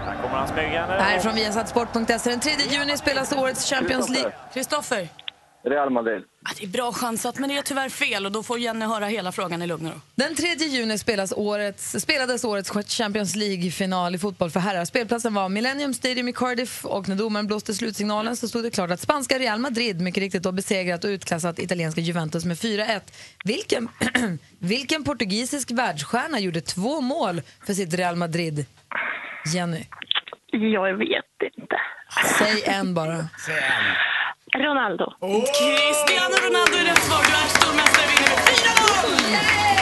Han Kommer han smygande? Här från Viasatsport.se. Den 3 juni spelas årets Champions League. Kristoffer. Real Madrid. Ja, det är bra chansat, men det är tyvärr fel och då får Jenny höra hela frågan i lugn och ro. Den 3 juni spelas årets, spelades årets Champions League-final i fotboll för herrar. Spelplatsen var Millennium Stadium i Cardiff och när domaren blåste slutsignalen så stod det klart att spanska Real Madrid mycket riktigt då besegrat och utklassat italienska Juventus med 4-1. Vilken, vilken portugisisk världsstjärna gjorde två mål för sitt Real Madrid? Jenny, Jag vet inte. säg en bara. Säg en. Ronaldo. Cristiano Ronaldo är rätt svar. Du är stormästare vinner med 4-0!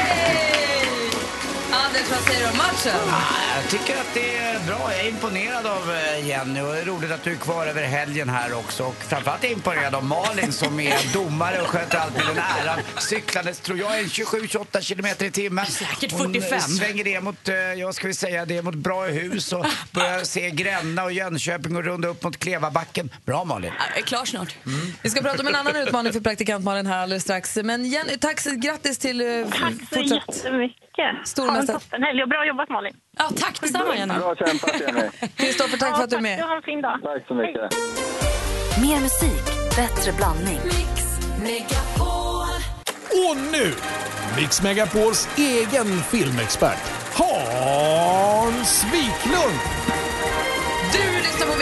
Anders, vad säger du om matchen? Ah, Jag tycker att det är bra. Jag är imponerad av eh, Jenny och det är roligt att du är kvar över helgen här också. Och framförallt är jag imponerad av Malin som är domare och sköter allt med den äran. Cyklandes tror jag är 27-28 kilometer i timmen. Säkert Hon eh, 45. svänger det mot, eh, ja ska vi säga, det mot Brahehus och börjar se Gränna och Jönköping och runda upp mot Klevabacken. Bra Malin. Jag är klar snart. Vi ska prata om en annan utmaning för praktikant Malin här alldeles strax. Men Jenny, tack, grattis till Tack så fortsatt... jättemycket. Stormästare. Ha en toppenhelg och bra jobbat Malin. Ja, tack detsamma Jenny. Bra kämpat Jenny. Kristoffer, tack för att du är med. har en fin dag. Tack så mycket. Mer musik, bättre blandning. Mix Megapol. Och nu, Mix Megapols egen filmexpert, Hans Wiklund!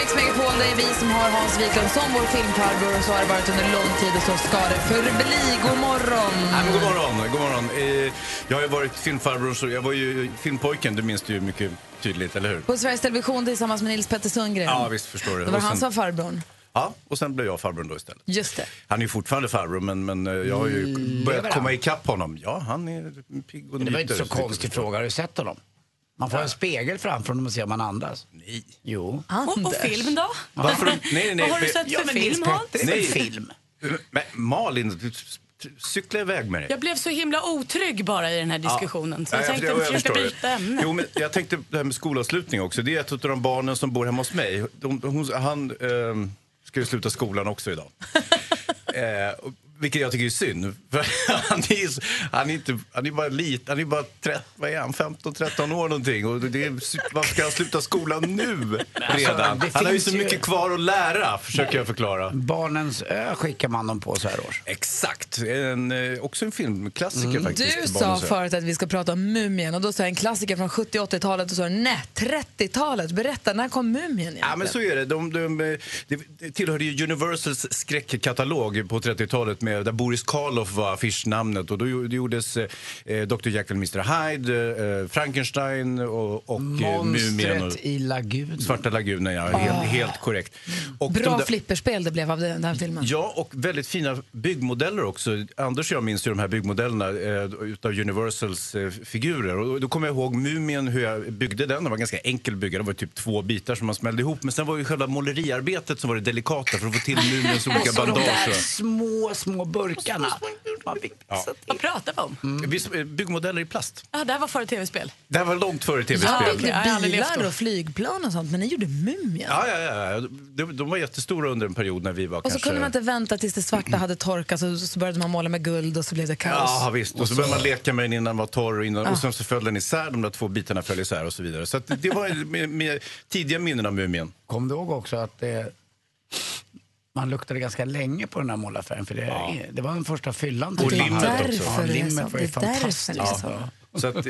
Du Mix Megapol, det är vi som har Hans Wiklund som vår filmfarbror och så har det varit under lång tid och så ska det förbli. God morgon! Ja, men god morgon. God morgon. Eh, jag har ju varit filmfarbror, så jag var ju filmpojken, det minns du ju mycket tydligt, eller hur? På Sveriges Television tillsammans med Nils Petter Sundgren. Ja, visst förstår du. Det var han som var farbrorn. ja, och sen blev jag farbror då istället. Just det. Han är ju fortfarande farbror, men, men eh, jag har ju börjat han? komma ikapp honom. Ja, han är pigg och det var inte så konstig fråga. Har du sett honom? Man får en spegel framför honom och se om han andas. Nej. Jo. Och, och film då? Varför? Nej, nej, nej. Vad har du sett Ja, för film Hans? Nej. film? Men Malin, du, cykla iväg med dig. Jag blev så himla otrygg bara i den här diskussionen. Så jag Ja, tänkte jag, jag försöka byta ämne. Jo, men jag tänkte det här med skolavslutning också. Det är ett av de barnen som bor hemma hos mig. De, hon, han ehm, ska ju sluta skolan också idag. eh, och- vilket jag tycker är synd. För han är, han är, inte, han är bara lite, han är bara 13, vad är han, 15-13 år någonting. Och det är, varför ska han sluta skolan nu redan? Alltså, det Han har ju så ju- mycket kvar att lära, försöker jag förklara. Barnens ö skickar man dem på så här års. Exakt, en, eh, också en filmklassiker faktiskt. Du sa förut att vi ska prata om Mumien och då sa jag en klassiker från 70-80-talet och så nej, 30-talet. Berätta, när kom Mumien egentligen? Ja, men så är det. De, de, eh, det, det tillhörde ju Universals skräckkatalog på 30-talet med, där Boris Karloff var affischnamnet. Och då gjordes eh, Dr. Jekyll Mr. Hyde, eh, Frankenstein och, och eh, Mumien. Monstret Och, i lagunen. Svarta lagunen, ja. Helt, helt korrekt. Och Bra de där- flipperspel det blev av den, den här filmen. Ja, och väldigt fina byggmodeller också. Anders och jag minns ju de här byggmodellerna eh, utav Universals eh, figurer. Och då kommer jag ihåg Mumien, hur jag byggde den. Det var ganska enkel bygga. Det var typ två bitar som man smällde ihop. Men sen var ju själva måleriarbetet som var det delikata för att få till Mumiens olika Och så de bandage. där och- små, små burkarna. Man fick Ja. Vad pratar vi om? Visst, eh, Byggmodeller i plast. Ja, det här var före tv-spel. Det här var långt före tv-spel. byggde Jag har aldrig levt bilar då. och flygplan och sånt, men ni gjorde Mumien. Ja, ja, ja. De, de var jättestora under en period när vi var Och så kanske... kunde man inte vänta tills det svarta hade torkat så, så började man måla med guld och så blev det kaos. Ja, visst. Och så började man leka med den innan den var torr och, innan, och sen så föll den isär, de där två bitarna föll isär och så vidare. Så att det var med, med tidiga minnen av Mumien. Kom du ihåg också att det, man luktade ganska länge på den här målarfärgen? För det, det var den första fyllan. Och limmet också. Ja, limmet var ju fantastiskt. Ja. Så att,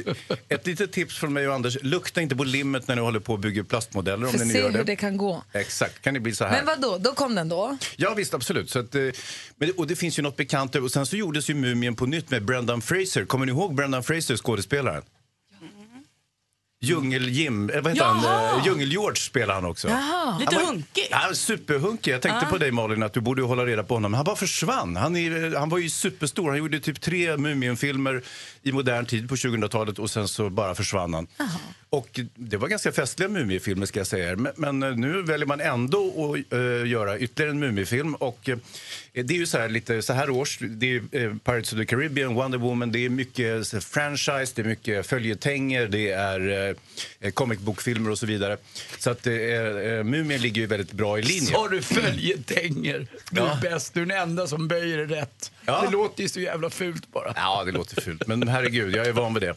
ett litet tips från mig och Anders, lukta inte på limmet när ni håller på och bygger plastmodeller om För ni se gör hur det. det kan gå. Exakt, kan det bli så här. Men vad då? Då kom den då? Ja visst, absolut. Så att, eh, men, och det finns ju något bekant. Och sen så gjordes ju Mumien på nytt med Brendan Fraser. Kommer ni ihåg Brendan Fraser, skådespelaren? Djungel-Jim, eh, vad heter han? Eh, Djungel-George spelar han också. Jaha. Lite Han var- hunkig. Ja, superhunkig. Jag tänkte på dig Malin, att du borde hålla reda på honom. Han bara försvann. Han, är, han var ju superstor. Han gjorde typ tre Muminfilmer i modern tid på 2000-talet och sen så bara försvann han. Och det var ganska festliga Muminfilmer ska jag säga. Men, men eh, nu väljer man ändå att eh, göra ytterligare en Muminfilm. Och eh, det är ju så här lite så här års. Det är eh, Pirates of the Caribbean, Wonder Woman. Det är mycket så, franchise, det är mycket följetänger, det är eh, comic book-filmer och så vidare. Så att eh, Mumien ligger ju väldigt bra i linje. Sa du följetänger? Du är Ja. bäst, du är den enda som böjer det rätt. Ja. Det låter ju så jävla fult bara. Ja, det låter fult. Men herregud, jag är van vid det.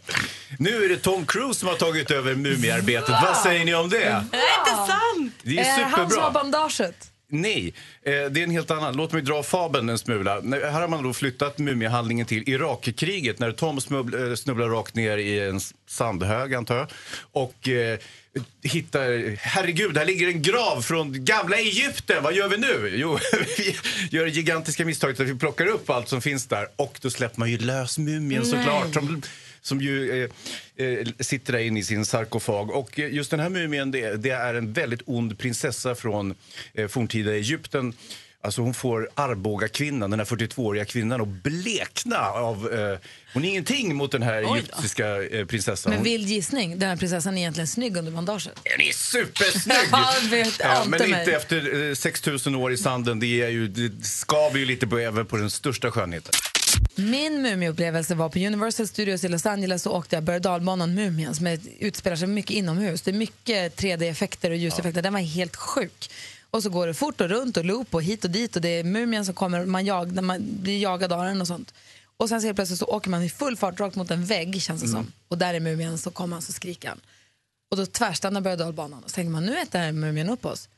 Nu är det Tom Cruise som har tagit över mumiearbetet. Vad säger ni om det? Det är inte sant! Det är Är det han som har superbra. bandaget? Nej, eh, det är en helt annan. Låt mig dra fabeln en smula. Här har man då flyttat mumiehandlingen till Irakkriget när Tom eh, snubblar rakt ner i en sandhög, antar jag. Och eh, hittar, herregud, här ligger en grav från gamla Egypten. Vad gör vi nu? Jo, vi gör det gigantiska misstaget att vi plockar upp allt som finns där. Och då släpper man ju lös mumien Nej. såklart. Som, som ju eh, eh, sitter där inne i sin sarkofag. Och eh, just den här mumien, det, det är en väldigt ond prinsessa från eh, forntida Egypten. Alltså hon får Arboga kvinnan, den här 42-åriga kvinnan, att blekna av... Eh, hon är ingenting mot den här egyptiska eh, prinsessan. Med Hon- vild gissning, den här prinsessan är egentligen snygg under bandaget. Den är supersnygg! Ja, vet, Ja, men mig. inte efter eh, 6000 år i sanden. Det, är ju, det skaver ju lite på, även på den största skönheten. Min mumieupplevelse var på Universal Studios i Los Angeles så åkte jag och Mumien som är, utspelar sig mycket inomhus. Det är mycket 3D-effekter och ljuseffekter. Den var helt sjuk. Och så går det fort och runt och loop och hit och dit och det är mumien som kommer, man, jag, när man blir jagad av den och sånt. Och sen så plötsligt så åker man i full fart rakt mot en vägg känns det som. Och där är mumien, så kommer han så skriker han. Och då tvärstannar berg och dalbanan och så tänker man nu äter mumien upp oss.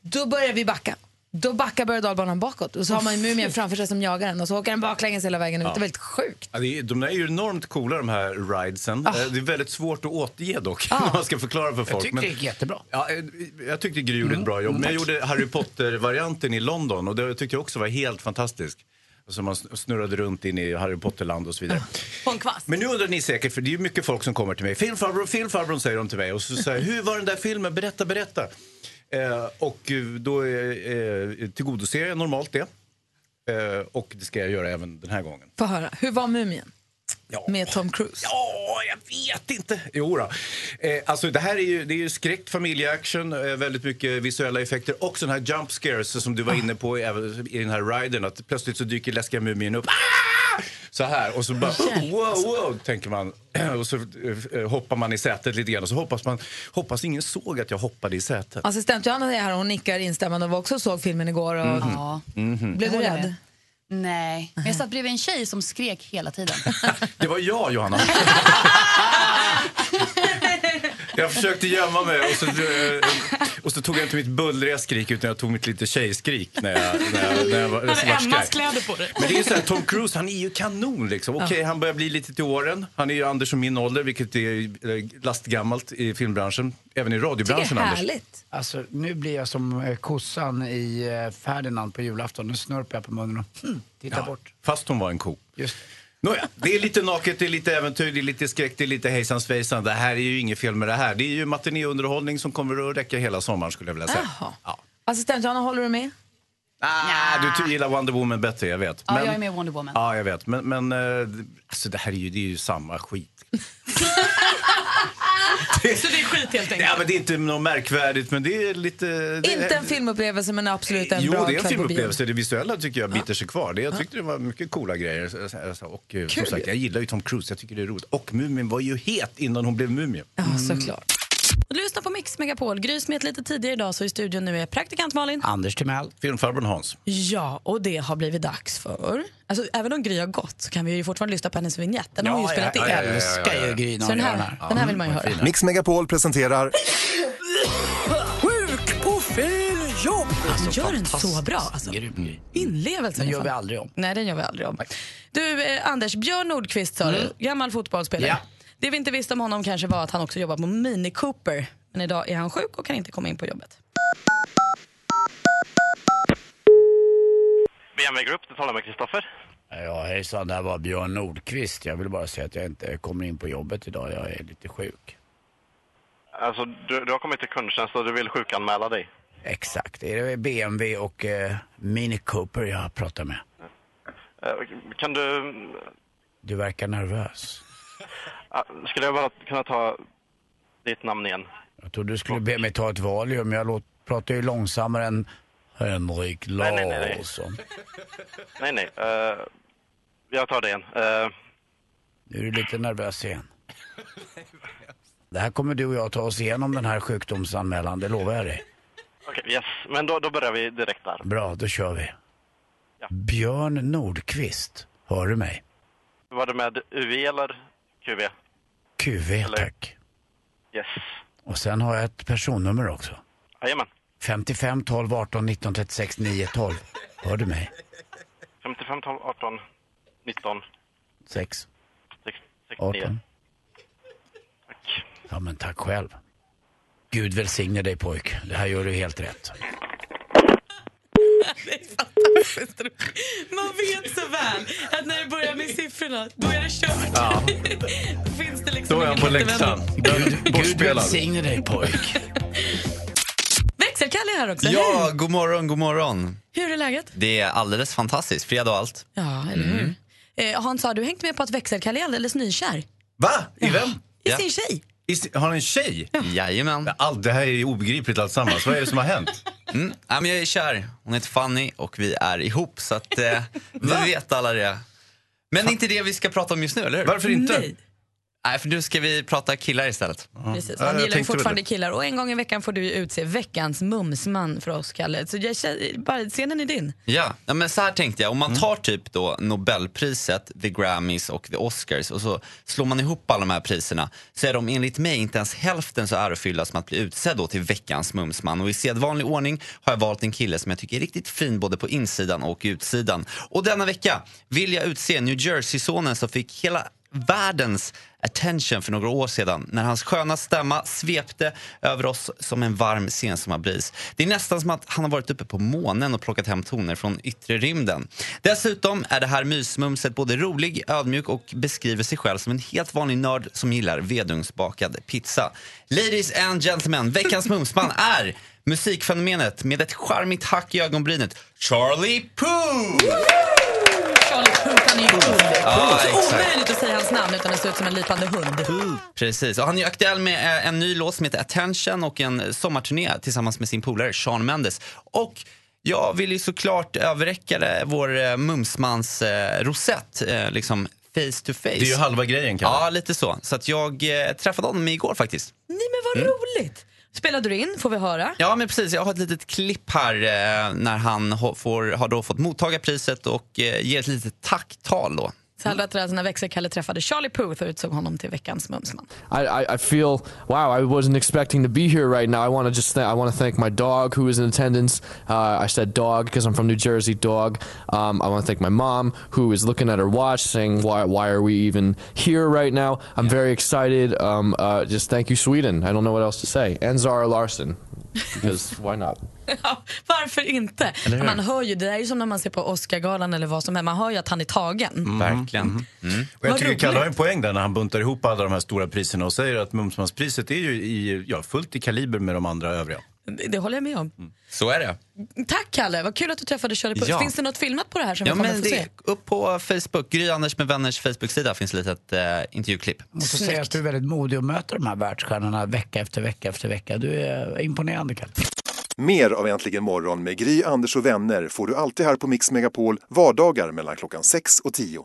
Då börjar vi backa. Då backar berg dalbanan bakåt och så har man ju mumien framför sig som jagar den och så åker den baklänges hela vägen ut. Ja. Det är väldigt sjukt. Ja, är, de är ju enormt coola de här ridesen. Ah. Eh, Det är väldigt svårt att återge dock, när man ska förklara för folk. tycker det gick jättebra. Ja, eh, jag tyckte Gry gjorde ett bra jobb. Men jag gjorde Harry Potter-varianten i London och det tyckte jag också var helt fantastisk. Alltså man snurrade runt in i Harry Potter-land och så vidare. På en kvast. Men nu undrar ni säkert, för det är ju mycket folk som kommer till mig. Filmfarbror, filmfarbror säger de till mig. Och så säger jag, hur var den där filmen? Berätta, berätta. Eh, och eh, då eh, eh, tillgodoser jag normalt det. Och det ska jag göra även den här gången. Få höra, hur var mumien? Med Tom Cruise? Ja, jag vet inte. Jo då. Eh, alltså det här är ju, det är ju skräck, familjeaction, eh, väldigt mycket visuella effekter och sådana här jump scares som du var inne på även i den här riden. Att plötsligt så dyker läskiga mumien upp. Ah! Så här och så bara wow, wow, tänker man. Och så eh, hoppar man i sätet lite grann och så hoppas man, hoppas ingen såg att jag hoppade i sätet. Assistent Johanna är här och hon nickar instämmande och var också såg filmen igår. Och... Mhm. Ja. Mhm. Blev du rädd? Nej, men jag satt bredvid en tjej som skrek hela tiden. Det var jag, Johanna. Jag försökte gömma mig och så, eh, och så tog jag inte mitt bullriga skrik utan jag tog mitt lite tjejskrik när jag, när jag, när jag var, var Emmas kläder på dig. Men det är ju så här, Tom Cruise han är ju kanon liksom. Okej, han börjar bli lite till åren. Han är ju Anders och min ålder, vilket är eh, lastgammalt i filmbranschen. Även i radiobranschen, Anders. Alltså, nu blir jag som eh, kossan i Ferdinand på julafton. Nu snörper jag på munnen och hmm, tittar Ja, bort. Fast hon var en ko. Just. Nåja, det är lite naket, det är lite äventyr, det är lite skräck, det är lite hejsan svejsan. Det här är ju inget fel med det här. Det är ju matinéunderhållning som kommer att räcka hela sommaren skulle jag vilja säga. Jaha. Assistent Johanna, håller du med? Ah, du ty- gillar Wonder Woman bättre, jag vet. Ja, jag är med Wonder Woman. Ja, jag vet. Men, men eh, alltså, det här är ju, det är ju samma skit. Så det är skit helt enkelt. Ja, men det är inte något märkvärdigt, men det är lite... Det Inte en filmupplevelse men absolut en Jo, bra det är en filmupplevelse. Det visuella tycker jag biter sig kvar. Det, jag tyckte det var mycket coola grejer. Och eh, som Kul. sagt, jag gillar ju Tom Cruise. Jag tycker det är roligt. Och Mumin var ju het innan hon blev Mumie. Ja, såklart. Lyssnar på Mix Megapol. Gry smet lite tidigare idag så i studion nu är praktikant Malin. Anders Timell. Filmfarbrorn Hans. Ja, och det har blivit dags för... Alltså, även om Gry har gått så kan vi ju fortfarande lyssna på hennes vignett. Den har hon ju spelat in. jag älskar ju Gry när Så den här, den här. den här vill man ju höra. Mix Megapol presenterar Sjuk på fel jobb! Han gör den så bra. Alltså. Grym Gry. Inlevelse. Den gör vi aldrig om. Nej, den gör vi aldrig om. Du, eh, Anders, Björn Nordqvist sa du, gammal fotbollsspelare. Ja. Det vi inte visste om honom kanske var att han också jobbar på Mini Cooper. Men idag är han sjuk och kan inte komma in på jobbet. BMW Group, du talar med Kristoffer. Ja, hejsan, det här var Björn Nordqvist. Jag vill bara säga att jag inte kommer in på jobbet idag. Jag är lite sjuk. Alltså, du, du har kommit till kundtjänst och du vill sjukanmäla dig. Exakt. Det är BMW och eh, Mini Cooper jag pratar med. Eh, Kan du... Du verkar nervös. Skulle jag bara kunna ta ditt namn igen? Jag trodde du skulle be mig ta ett Valium. Jag låt, pratar ju långsammare än Henrik Nej, nej, nej, nej. Larsson. Nej, nej. eh, jag tar det igen. Eh, Nu är du lite nervös igen. Det här kommer du och jag ta oss igenom den här sjukdomsanmälan, det lovar jag dig. Okej, yes. Men då, då börjar vi direkt där. Bra, då kör vi. Björn Nordqvist, hör du mig? Var det med UV eller QV? QV, tack. Yes. Och sen har jag ett personnummer också. Jajamän. 55 12 18 19 36 9 12. Hör du mig? 55, 12, 18, 19, 6, 6, 69. 18. Ja, men tack själv. Gud välsigne dig pojk. Det här gör du helt rätt. Man vet så väl att när det börjar med siffrorna, då är det kört. Ja. då finns det liksom Då är han på läxan. Gud välsigne dig pojk. Växelkalle är här också. Ja, god morgon, god morgon. Hur är läget? Det är alldeles fantastiskt. Fredag och allt. Ja, eller hur? Eh, Hans, har du hängt med på att växelkalle är alldeles nykär? Va? I vem? I sin tjej? I Har han en tjej? Jajamän. Allt det här är obegripligt alltsammans. Vad är det som har hänt? Mm. Ja, men jag är kär. Hon heter Fanny och vi är ihop. Så att, eh, vi vet alla det. Men det är inte det vi ska prata om just nu, eller hur? Varför inte? Nej. Nej, för nu ska vi prata killar istället. Precis, han gillar ju fortfarande killar och en gång i veckan får du ju utse veckans mumsman för oss, Kalle. Så jag, känner- bara, scenen är din. Ja, ja men så här tänkte jag. Om man tar typ då Nobelpriset, the Grammys och the Oscars och så slår man ihop alla de här priserna så är de enligt mig inte ens hälften så ärofyllda som att bli utsedd då till veckans mumsman. Och i sedvanlig ordning har jag valt en kille som jag tycker är riktigt fin både på insidan och utsidan. Och denna vecka vill jag utse New Jersey-sonen som fick hela världens attention för några år sedan när hans sköna stämma svepte över oss som en varm sensomarbris. Det är nästan som att han har varit uppe på månen och plockat hem toner från yttre rymden. Dessutom är det här mysmumset både rolig, ödmjuk och beskriver sig själv som en helt vanlig nörd som gillar vedugnsbakad pizza. Ladies and gentlemen, veckans mumsman är musikfenomenet med ett charmigt hack i ögonbrynet, Charlie Puth! Charlie Puth, han är ju guld. Ja, så omöjligt att säga hans namn utan att se ut som en lipande hund. Precis, och han är ju aktuell med eh, en ny låt som heter Attention och en sommarturné tillsammans med sin polare Sean Mendes. Och jag vill ju såklart överräcka det, vår eh, Mumsmans eh, rosett, eh, liksom face to face. Det är ju halva grejen, Kalle. Ja, lite så. Så att jag eh, träffade honom igår faktiskt. Nej men vad roligt! Spelade du in, får vi höra? Ja, men precis. Jag har ett litet klipp här eh, när han får, har då fått mottaga priset och eh, ger ett litet tacktal då. Så här lät det alltså när växelkalle träffade Charlie Puth och utsåg honom till veckans mumsman. I, I, I feel wow I wasn't expecting to be here right now. I want to just th- I want to thank my dog who is in attendance. Uh, I said dog because I'm from New Jersey dog. Um, I want to thank my mom who is looking at her watch saying why why are we even here right now? I'm very excited. Um, uh, just thank you Sweden. I don't know what else to say. And Zara Larson because why not Ja, varför inte? Man hör ju, det där är ju som när man ser på Oscargalan eller vad som helst, man hör ju att han är tagen. Verkligen. Och jag Vad tycker. Kalle har en poäng där när han buntar ihop alla de här stora priserna och säger att Mumsmanspriset är ju i, ja, fullt i kaliber med de andra övriga. Det, håller jag med om. Så är det. Tack Kalle, vad kul att du träffade Charlie Puth. Ja. Finns det något filmat på det här som Ja, vi kommer men få det, se? upp på Facebook, Gry Anders med vänners Facebook-sida finns ett litet eh, intervjuklipp. Jag måste säga att du är väldigt modig och möter de här världsstjärnorna vecka efter vecka efter vecka. Du är imponerande Kalle. Mer av Äntligen morgon med Gry, Anders och vänner får du alltid här på Mix Megapol vardagar mellan klockan 6 och 10.